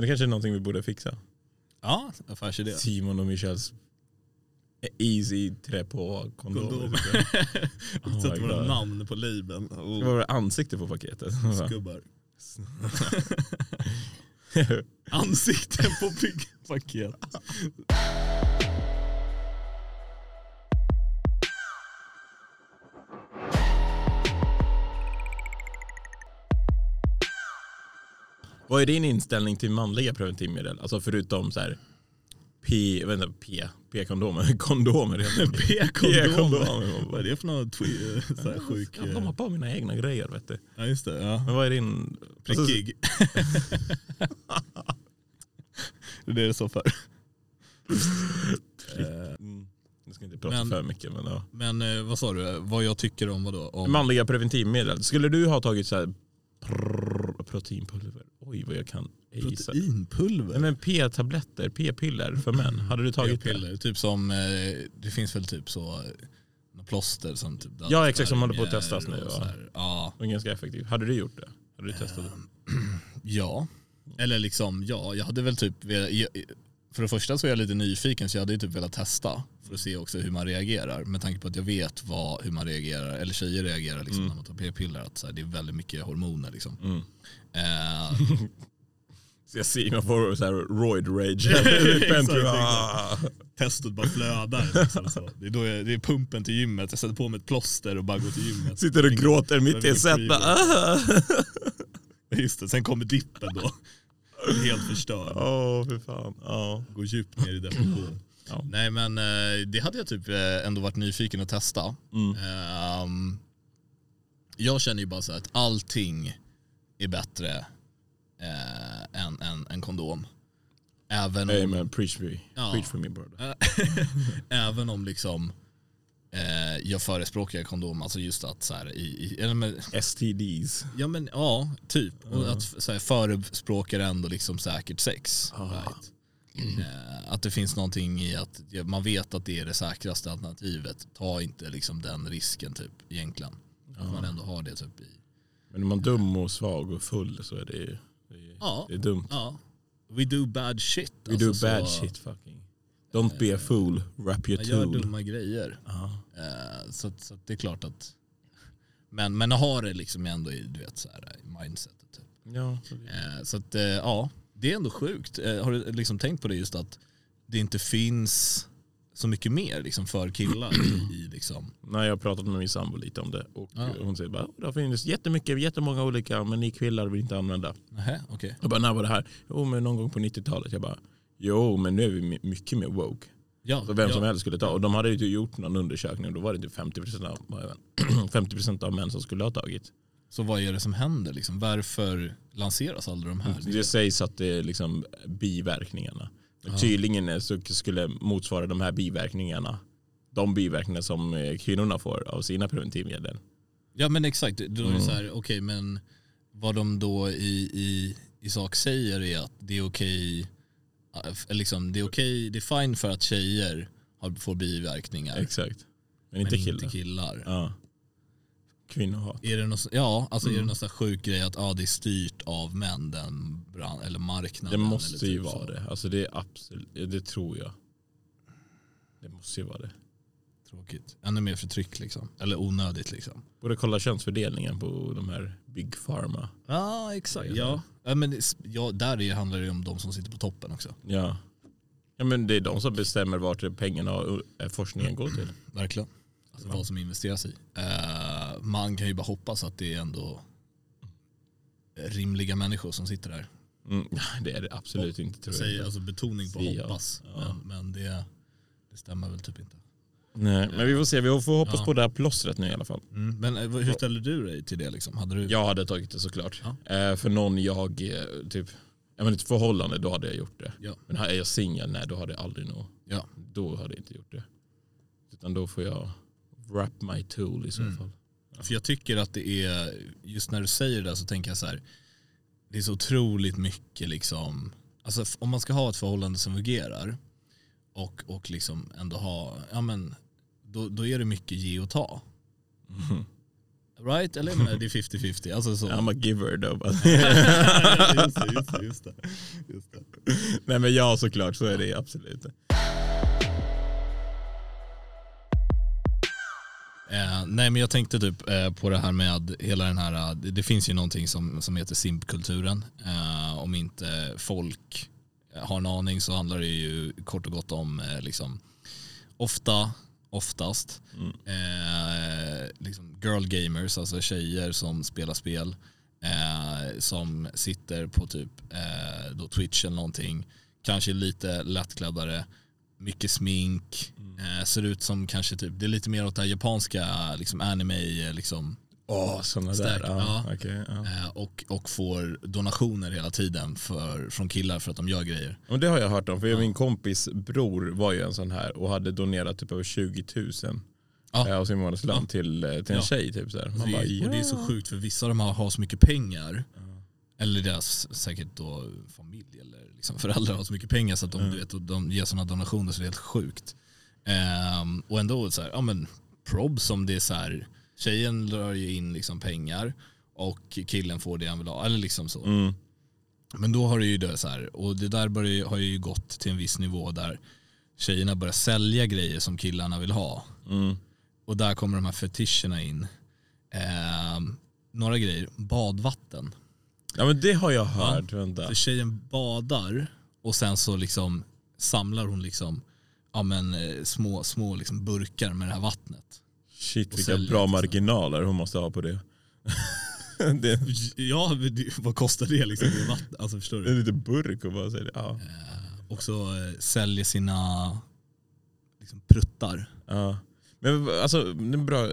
Men det kanske är någonting vi borde fixa. Ja, affärsidé. Simon och Michels easy trä på kondomer. Kondomer. Oh Sätter våra namn på labeln. Det Oh, var ansikte på paketet. skubbar. Ansikten på byggpaket. Vad är din inställning till manliga preventivmedel? Alltså förutom så här P, vänta, P, P-kondomer, kondomer. P-kondomer. Vad är det för någon twi- så här sjuk... Jag kommer på mina egna grejer vet du. Ja just det, ja. Men vad är din... Alltså, Prickig. det är det står för. Eh, mm, jag ska inte prata Men- för mycket men ja. Men eh, vad sa du, vad jag tycker om vad då? Om... Manliga preventivmedel. Skulle du ha tagit så här prr, proteinpulver? Oj vad jag kan. Proteinpulver? Nej, men P-tabletter, P-piller för män. Hade du tagit det? P-piller, typ som, eh, det finns väl typ så, eh, plåster som typ Ja, exakt, som håller på att testas nu, och här. Ja. Var ganska effektivt. Hade du gjort det? Hade du testat det? ja, eller liksom ja, jag hade väl typ för det första så är jag lite nyfiken så jag hade ju typ velat testa för att se också hur man reagerar med tanke på att jag vet vad, hur man reagerar, eller tjejer reagerar liksom när man tar p-piller, att så här, det är väldigt mycket hormoner liksom. Mm. Eh, Så jag ser mig på så här roid rage. Exakt, Ah. testet bara flödar. Liksom, så. Det, är då jag, det är pumpen till gymmet, jag sätter på mig ett plåster och bara går till gymmet. Sitter och gråter mitt i ett set. ah. Just det, sen kommer dippen då. Helt förstörd. Åh, fy fan. Ja. Går djupt ner i depression. Ja. Nej men eh, det hade jag typ eh, ändå varit nyfiken att testa. Mm. Ehm, jag känner ju bara så att allting är bättre eh, än, än, än kondom. Även Hey om, man, preach me. Ja. Preach for me brother. även om liksom eh, jag förespråkar kondom, alltså just att så här, i, i, eller med, STDs. ja men ja, typ. Och att så här, förespråkar ändå liksom säkert sex. Ah. Right? Eh, att det finns någonting i att man vet att det är det säkraste alternativet. Ta inte liksom den risken typ egentligen. Att man ändå har det typ i. Men är man dum och svag och full så är det, det, är, Ja. det är dumt. Ja. We do bad shit. We do alltså, bad så- shit fucking. Don't be a fool, rap your Man gör tool. dumma grejer. Eh, så, så det är klart att men, men ha det liksom ändå i du vet, så här, mindsetet. Typ. Ja, så Eh, så att eh, ja, det är ändå sjukt. Har du liksom tänkt på det just att det inte finns så mycket mer liksom, för killar i, liksom. Nej, jag har pratat med min sambo lite om det och Ja. hon säger bara det finns jättemycket, jättemånga olika men ni killar vill inte använda. Nähä, okej. Jag bara när var det här? Jo men någon gång på 90-talet. Jag bara jo men nu är vi my- mycket mer woke. Ja, Så vem ja. som helst skulle ta. Och de hade ju gjort någon undersökning och då var det typ 50% av, vad är det? 50% av män som skulle ha tagit. Så vad är det som händer liksom? Varför lanseras alla de här? Det sägs att det är liksom biverkningarna. Men tydligen så skulle motsvara de här biverkningarna de biverkningar som eh, kvinnorna får av sina preventivmedel. Ja men exakt, då är det Mm. så här, okej men vad de då i, i, i sak säger är att det är okej, eh, liksom, det är okej, det är fine för att tjejer har, får biverkningar. Exakt. Men men inte killar. inte killar. Ja. Kvinnohat. Är det något, ja, alltså är det Mm. någon sjuk grej att ja, det är styrt av män, den brand, eller marknaden? Det måste eller ju typ vara så. det. Alltså det är absolut, det tror jag. Det måste ju vara det. Tråkigt. Ännu mer förtryck liksom. Eller onödigt liksom. Borde kolla könsfördelningen på de här Big Pharma. Ja, exakt. Ja, ja men det- ja, där är, handlar det ju om de som sitter på toppen också. Ja. ja men det är de som bestämmer vart pengarna och eh, forskningen går till. Verkligen. Alltså vad som investeras i. Eh, man kan ju bara hoppas att det är ändå rimliga människor som sitter där. Mm, det är det absolut inte tror Jag säger alltså betoning på hoppas. Ja. Men, men det, det stämmer väl typ inte. Nej, men vi får se. Vi får hoppas Ja. på det här plåstret nu i alla fall. Mm. Men eh, hur ställer du dig till det liksom? Hade du... Jag hade tagit det såklart. Ja. Eh, för någon jag, eh, typ, jag menar ett förhållande, då hade jag gjort det. Ja. Men här är jag singel, nej då hade jag aldrig nog, Ja. då hade jag inte gjort det. Utan då får jag wrap my tool i så Mm. fall. För jag tycker att det är, just när du säger det så tänker jag så här, det är så otroligt mycket liksom, alltså om man ska ha ett förhållande som fungerar och, och liksom ändå ha, ja men, då, då är det mycket ge och ta. Mhm. Right? Eller nej, det är 50-50. Alltså så. I'm a giver bara. just det, just det, just det. Just det. Nej men ja såklart, så är det absolut. Eh, nej men jag tänkte typ eh, på det här med hela den här, eh, det, det finns ju någonting som, som heter simpkulturen. Eh, om inte folk har en aning så handlar det ju kort och gott om eh, liksom, ofta, oftast, eh, liksom girl gamers, alltså tjejer som spelar spel. Eh, som sitter på typ eh, då Twitch eller någonting, kanske lite lättkladdare, mycket smink, eh, ser ut som kanske typ, det är lite mer åt det här japanska liksom anime, eh, liksom, Åh, sådana där. Ja, ja. okej, ja. eh, och, och får donationer hela tiden för, från killar för att de gör grejer. Och det har jag hört om, för min kompis bror var ju en sån här och hade donerat typ över 20 000 Ja. ja. av sin månadslön Ja. till, eh, till en Ja. tjej. Typ, så här. Man det, bara, är- och det är så ja. sjukt för vissa av de här har så mycket pengar. Eller deras säkert då familj eller liksom föräldrar har så mycket pengar så att de, du vet, och de ger sådana donationer så det är helt sjukt. Ehm, och ändå så här, ja men prob som det är så här, tjejen drar ju in liksom pengar och killen får det han vill ha. Eller liksom så. Mm. Men då har det ju det så här, och det där börjar, har ju gått till en viss nivå där tjejerna börjar sälja grejer som killarna vill ha. Mm. Och där kommer de här fetischerna in. Ehm, några grejer, badvatten. Ja men det har jag hört. Vänta. För tjejen badar och sen så liksom samlar hon liksom ja, men, eh, små, små liksom burkar med det här vattnet. Shit vilka bra marginaler hon måste ha på det. det, Ja, det- vad kostar det liksom? Det är vatten, alltså förstår det du? är lite burk och bara det. Ja. Och så eh, säljer sina liksom, pruttar. Ja. Men alltså, en bra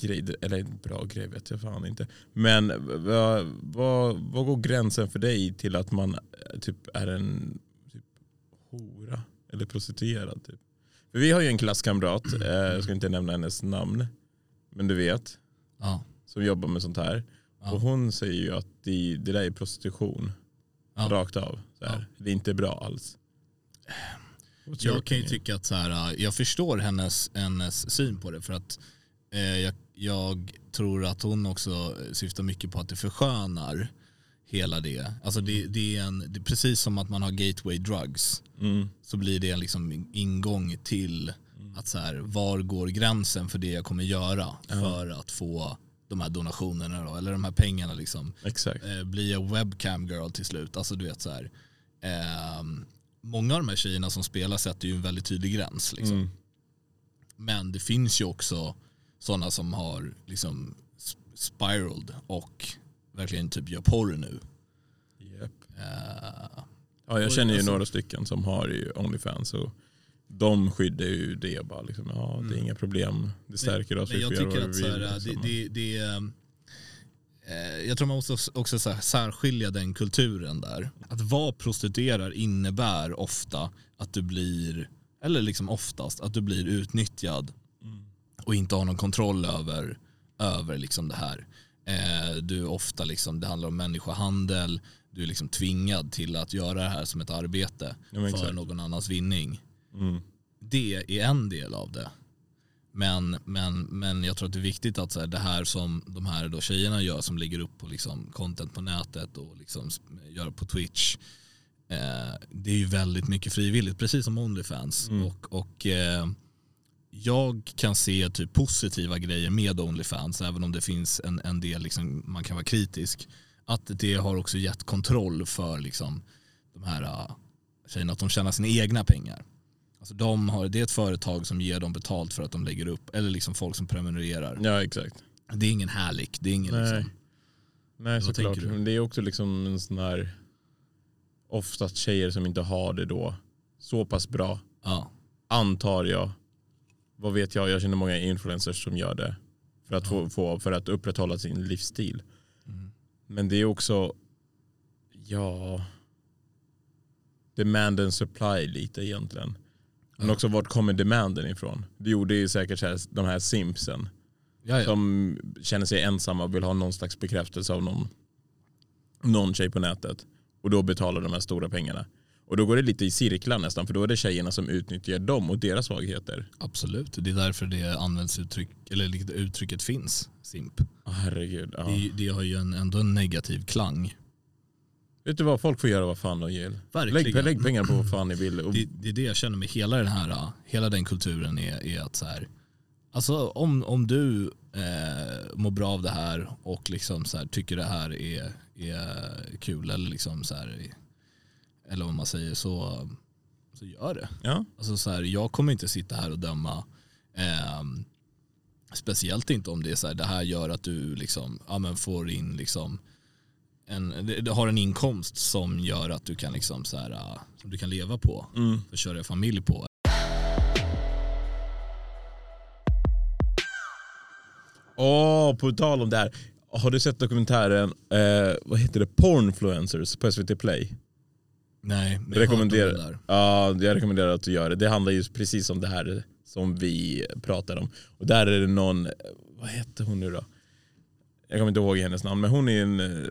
grej, eller en bra grej vet jag fan inte. Men vad, vad, vad går gränsen för dig till att man eh, typ är en typ, hora eller prostituerad? Typ? För vi har ju en klasskamrat, eh, jag ska inte nämna hennes namn, men du vet, Ja. som jobbar med sånt här. Ja. Och hon säger ju att det, det där är prostitution, Ja. rakt av. Så här. Det är inte bra alls. What's your Jag kan ju opinion? tycka att så här, äh, jag förstår hennes, hennes syn på det för att eh, jag, jag tror att hon också syftar mycket på att det förskönar hela det. Alltså det, det är en, det är precis som att man har gateway drugs Mm. så blir det en liksom ingång till att så här, var går gränsen för det jag kommer göra för att få de här donationerna då, eller de här pengarna liksom Exakt. eh, bli jag webcam girl till slut. Alltså du vet så här. ehm, många av de här tjejerna som spelar sätter ju en väldigt tydlig gräns. Liksom. Mm. Men det finns ju också sådana som har liksom sp- spiraled och verkligen typ gör porr nu. Japp. Eh, Ja, jag känner ju alltså- några stycken som har ju Onlyfans och de skyddar ju det bara. Liksom, ja, det är inga problem. Det stärker oss. Mm. men vi jag får göra tycker vad att vi så vill, här, liksom. det, det, det är, eh, jag tror man måste också så här särskilja den kulturen där. Att vara prostituerad innebär ofta att du blir, eller liksom oftast, att du blir utnyttjad och inte har någon kontroll över, över liksom det här. Eh, du är ofta liksom, det handlar om människohandel, du är liksom tvingad till att göra det här som ett arbete Ja, för exakt. någon annans vinning. Mm. Det är en del av det. Men, men, men jag tror att det är viktigt att så här, det här som de här då tjejerna gör som lägger upp på liksom content på nätet och liksom gör på Twitch. Eh, det är ju väldigt mycket frivilligt, precis som Onlyfans. Och, och eh, jag kan se typ positiva grejer med Onlyfans, även om det finns en, en del liksom, man kan vara kritisk. Att det har också gett kontroll för liksom, de här uh, tjejerna, att de tjänar sina egna pengar. Alltså de har, det är ett företag som ger dem betalt för att de lägger upp, eller liksom folk som prenumererar. Ja exakt. Det är ingen härlik, det är ingen Nej. liksom, Nej såklart. Men det är också liksom en sån här oftast tjejer som inte har det då så pass bra. ja. Antar jag. Vad vet jag? Jag känner många influencers som gör det. För att, få, få, för att upprätthålla sin livsstil. Mm. Men det är också, ja, demand and supply lite egentligen. Men också vart kommer demanden ifrån? Jo det är säkert här, de här simpsen Ja, ja. som känner sig ensamma och vill ha någon slags bekräftelse av någon, någon tjej på nätet. Och då betalar de här stora pengarna. Och då går det lite i cirklar nästan för då är det tjejerna som utnyttjar dem och deras svagheter. Absolut, det är därför det används uttryck, eller uttrycket finns, simp. Oh, herregud. Ja. Det, det har ju en, ändå en negativ klang. Vet du vad, folk får göra vad fan de vill. Lägg, lägg pengar på vad fan ni vill. Och, Det, det är det jag känner med hela den här, hela den kulturen är, är att så här, alltså om, om du eh, mår bra av det här och liksom så här, tycker det här är, är kul eller liksom så här, eller vad man säger så, så gör det. ja, Alltså så här, jag kommer inte sitta här och döma ehm, Speciellt inte om det är så här, det här gör att du liksom, ja, men får in liksom en, du har en inkomst som gör att du kan liksom så här, ah, som du kan leva på, mm. försörja familj på. Åh, på tal om det här. Har du sett dokumentären, eh, vad heter det, Pornfluencers på SVT Play? Nej, men jag Rekommenderar. Ja, jag rekommenderar att du gör det. Det handlar ju precis om det här som vi pratar om. Och där är det någon, vad heter hon nu då? Jag kommer inte ihåg hennes namn, men hon är en eh,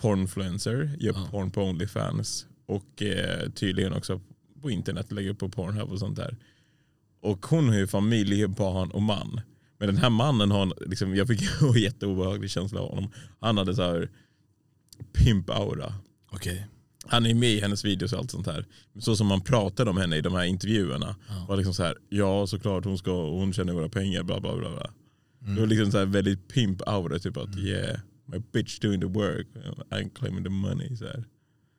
pornfluencer, gör Ja. porn på Onlyfans och eh, tydligen också på internet, lägger upp på Pornhub och sånt där. Och hon har ju familj, barn och man. Men den här mannen har, liksom, jag fick en jätteobehaglig känsla av honom. Han hade så här pimp-aura. Okej. Han är med i hennes videos och allt sånt här. Så som man pratade om henne i de här intervjuerna. Ja. Var liksom så här, ja såklart hon ska, hon tjänar våra pengar bla bla bla. bla. Mm. Det var liksom så här väldigt pimp aura typ att yeah, my bitch doing the work, I'm claiming the money. Så här.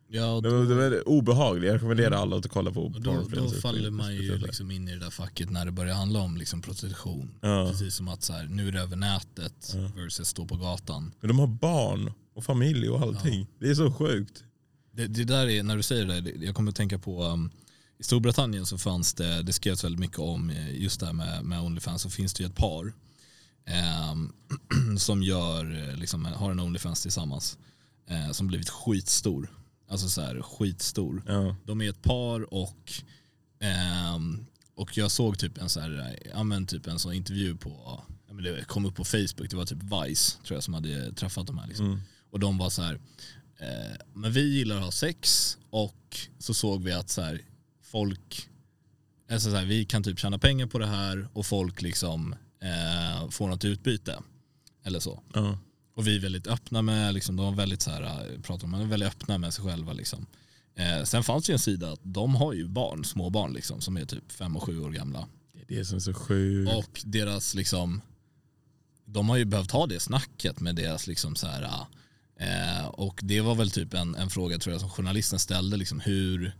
Ja, Det då, var, det var väldigt obehagligt, jag rekommenderar alla att kolla på då, då faller man ju liksom in i det där facket när det börjar handla om liksom prostitution. Ja. Precis som att så här, nu är det över nätet Ja. versus stå på gatan. Men de har barn och familj och allting. Det är så sjukt. Det, det där är, när du säger det, det- jag kommer att tänka på um, i Storbritannien så fanns det, det skrevs väldigt mycket om eh, just det här med, med Onlyfans, så finns det ju ett par ehm, som gör, eh, liksom, har en Onlyfans tillsammans eh, som blivit skitstor. Alltså så här skitstor. Ja. De är ett par och ehm, och jag såg typ en, så här, ja, men typ en sån intervju på, ja, det kom upp på Facebook, det var typ Vice tror jag som hade träffat de här. Liksom. Mm. Och de var så här, eh, men vi gillar att ha sex och så såg vi att så här, folk, alltså så här, vi kan typ tjäna pengar på det här och folk liksom eh, får något utbyte. Eller så. Ja. Och vi är väldigt öppna med, liksom, de var väldigt så här, eh, pratar om, de är väldigt öppna med sig själva. Liksom. Eh, sen fanns det ju en sida att de har ju barn, små barn liksom, som är typ fem och sju år gamla. Det är det som är så sjukt. Och deras liksom, de har ju behövt ha det snacket med deras liksom så här, eh, och det var väl typ en, en fråga tror jag som journalisten ställde, liksom, hur,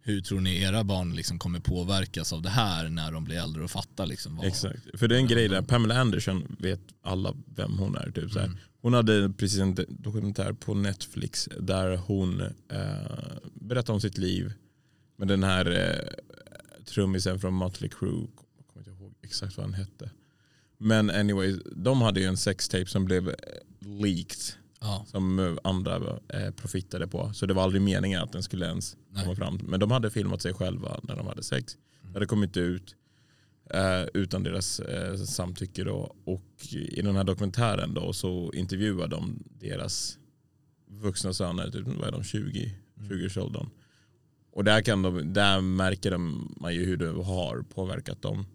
hur tror ni era barn liksom kommer påverkas av det här när de blir äldre och fattar liksom vad, Exakt. För det är en grej där, Pamela Anderson vet alla vem hon är. Typ, så. Mm. Hon hade precis en dokumentär på Netflix där hon eh, berättade om sitt liv med den här eh, trummisen från Mötley Crüe. Jag kommer inte ihåg exakt vad han hette. Men anyway, de hade ju en sextape som blev eh, leaked Ja, som eh, andra eh, profittade på. Så det var aldrig meningen att den skulle ens Nej. komma fram. Men de hade filmat sig själva när de hade sex. Det hade kommit ut eh, utan deras eh, samtycke. Då. Och i den här dokumentären då, så intervjuar de deras vuxna söner, typ, vad är de, 20, 20-årsåldern. Och där, kan de, där märker de, man ju hur det har påverkat dem.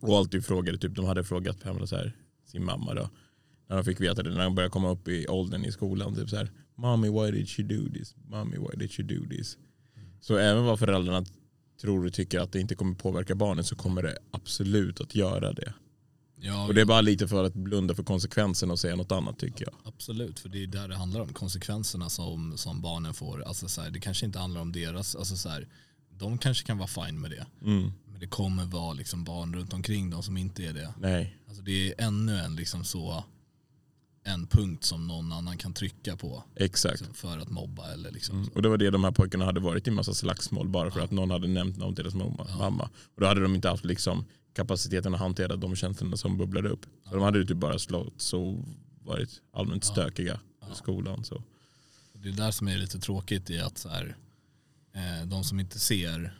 Och alltid frågade, typ, de hade frågat Pamela så här, sin mamma då, när de fick veta det, när de började komma upp i åldern i skolan. Typ så här, Mommy why did she do this? Mommy why did she do this? Så även vad föräldrarna tror och tycker att det inte kommer påverka barnet så kommer det absolut att göra det. ja Och det är bara lite för att blunda för konsekvenserna och säga något annat tycker jag. Absolut, för det är där det handlar om. Konsekvenserna som, som barnen får. Alltså så här, det kanske inte handlar om deras, alltså så här, de kanske kan vara fine med det. Mm. Men det kommer vara liksom barn runt omkring dem som inte är det. Nej, Alltså det är ännu en, liksom så, en punkt som någon annan kan trycka på exakt. liksom, för att mobba. Eller liksom. Mm. Och det var det de här pojkarna hade varit i massa slagsmål bara för att någon hade nämnt någon till deras mamma. mamma. Och då hade de inte haft liksom kapaciteten att hantera de känslorna som bubblade upp. Så de hade ju typ bara slått och varit allmänt stökiga i skolan. Så. Det är där som är lite tråkigt i att så här, eh, de som inte ser,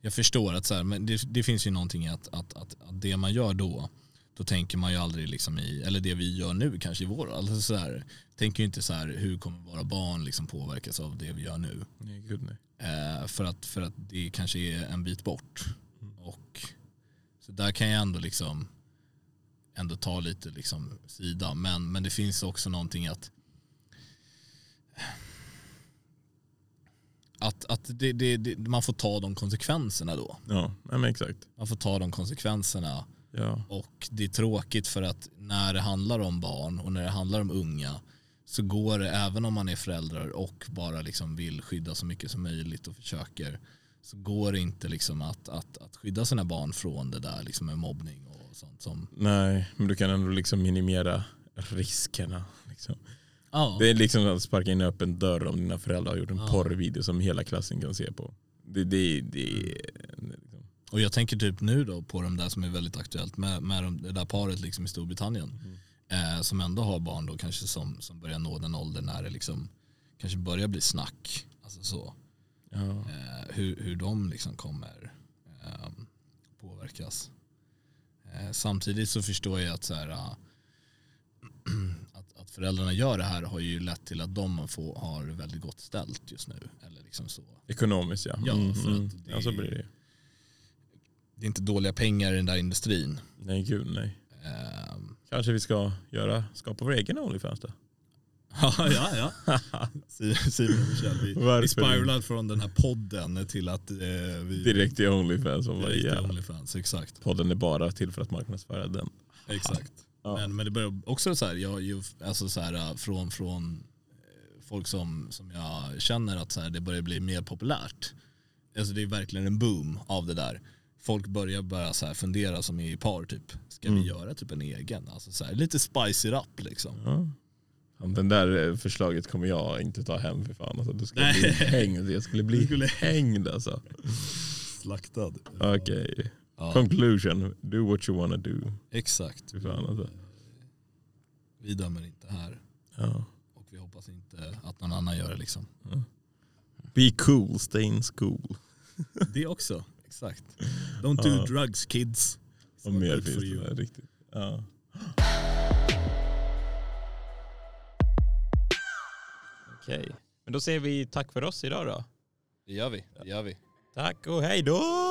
jag förstår att så här, men det, det finns ju någonting i att, att, att, att det man gör då, då tänker man ju aldrig liksom i, eller det vi gör nu kanske i vår, alltså så här, tänker ju inte så här hur kommer våra barn liksom påverkas av det vi gör nu. Nej, gud nej. Eh, för, att, för att det kanske är en bit bort. Och, så där kan jag ändå liksom ändå ta lite liksom sida. Men, men det finns också någonting att att, att det, det, det, man får ta de konsekvenserna då. Ja, men exakt. Man får ta de konsekvenserna Ja. och det är tråkigt för att när det handlar om barn och när det handlar om unga så går det, även om man är föräldrar och bara liksom vill skydda så mycket som möjligt och försöker, så går det inte liksom att, att, att skydda sina barn från det där liksom med mobbning och sånt som... Nej, men du kan ändå liksom minimera riskerna. Liksom. Ja, Det är liksom att sparka in en öppen dörr om dina föräldrar har gjort en Ja. porrvideo som hela klassen kan se på. Det, det, det. Och jag tänker typ nu då på de där som är väldigt aktuellt med, med de, det där paret liksom i Storbritannien eh, som ändå har barn då kanske som, som börjar nå den åldern när det liksom kanske börjar bli snack. Alltså så. ja. eh, hur, hur de liksom kommer eh, påverkas. Samtidigt så förstår jag att, så här, eh, att, att föräldrarna gör det här har ju lett till att de får, har väldigt gott ställt just nu. Eller liksom så. Ekonomiskt ja. Ja, Mm, för mm. att det- ja så blir det. Det är inte dåliga pengar i den där industrin. Nej gud nej. Eh, Kanske vi ska göra, skapa vår egen Onlyfans då? ja, ja, ja. Simon och Michelle, vi, spiralade från den här podden till att eh, vi Direkt till Onlyfans. Bara, direkt ja. Onlyfans. Exakt. Podden är bara till för att marknadsföra den. Exakt. Ja. Men, men det börjar också så här, jag, ju, alltså så här, äh, från, från eh, folk som, som jag känner att så här, det börjar bli mer populärt. Alltså det är verkligen en boom av det där. Folk börjar bara så här fundera som i par typ. Ska Mm. vi göra typ en egen? Alltså så här, lite spice it up liksom. Ja. Ja, Den där eh, förslaget kommer jag inte ta hem för fan. Alltså, du skulle Nej. bli hängd. Jag skulle bli skulle- hängd alltså. Slaktad. Okej. Ja, Conclusion. Do what you wanna do. exakt. Fy fan alltså. Vi dömer inte här. Ja. Och vi hoppas inte att någon annan gör det liksom. Be cool, stay in school. Det också. Exakt. Don't do Ja. drugs kids. Och mer finns det där, riktigt. Ja. Okej, men då säger vi tack för oss idag då. Det gör vi. Det gör vi. Tack och hej då!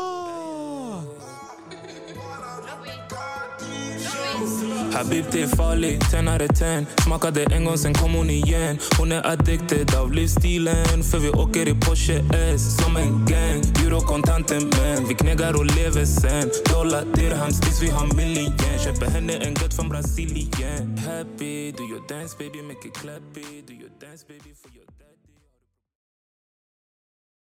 Habib det är farligt, 10 out of 10 Smakade en gång sen kom hon igen Hon är addicted av livsstilen För vi åker i Porsche S som en gang. Euro kontanten men vi knegar och lever sen. Dollar dirhams tills vi har million. Köper henne en gött från Brasilien Happy, do your dance baby, make it clappy. Do your dance baby for your dance.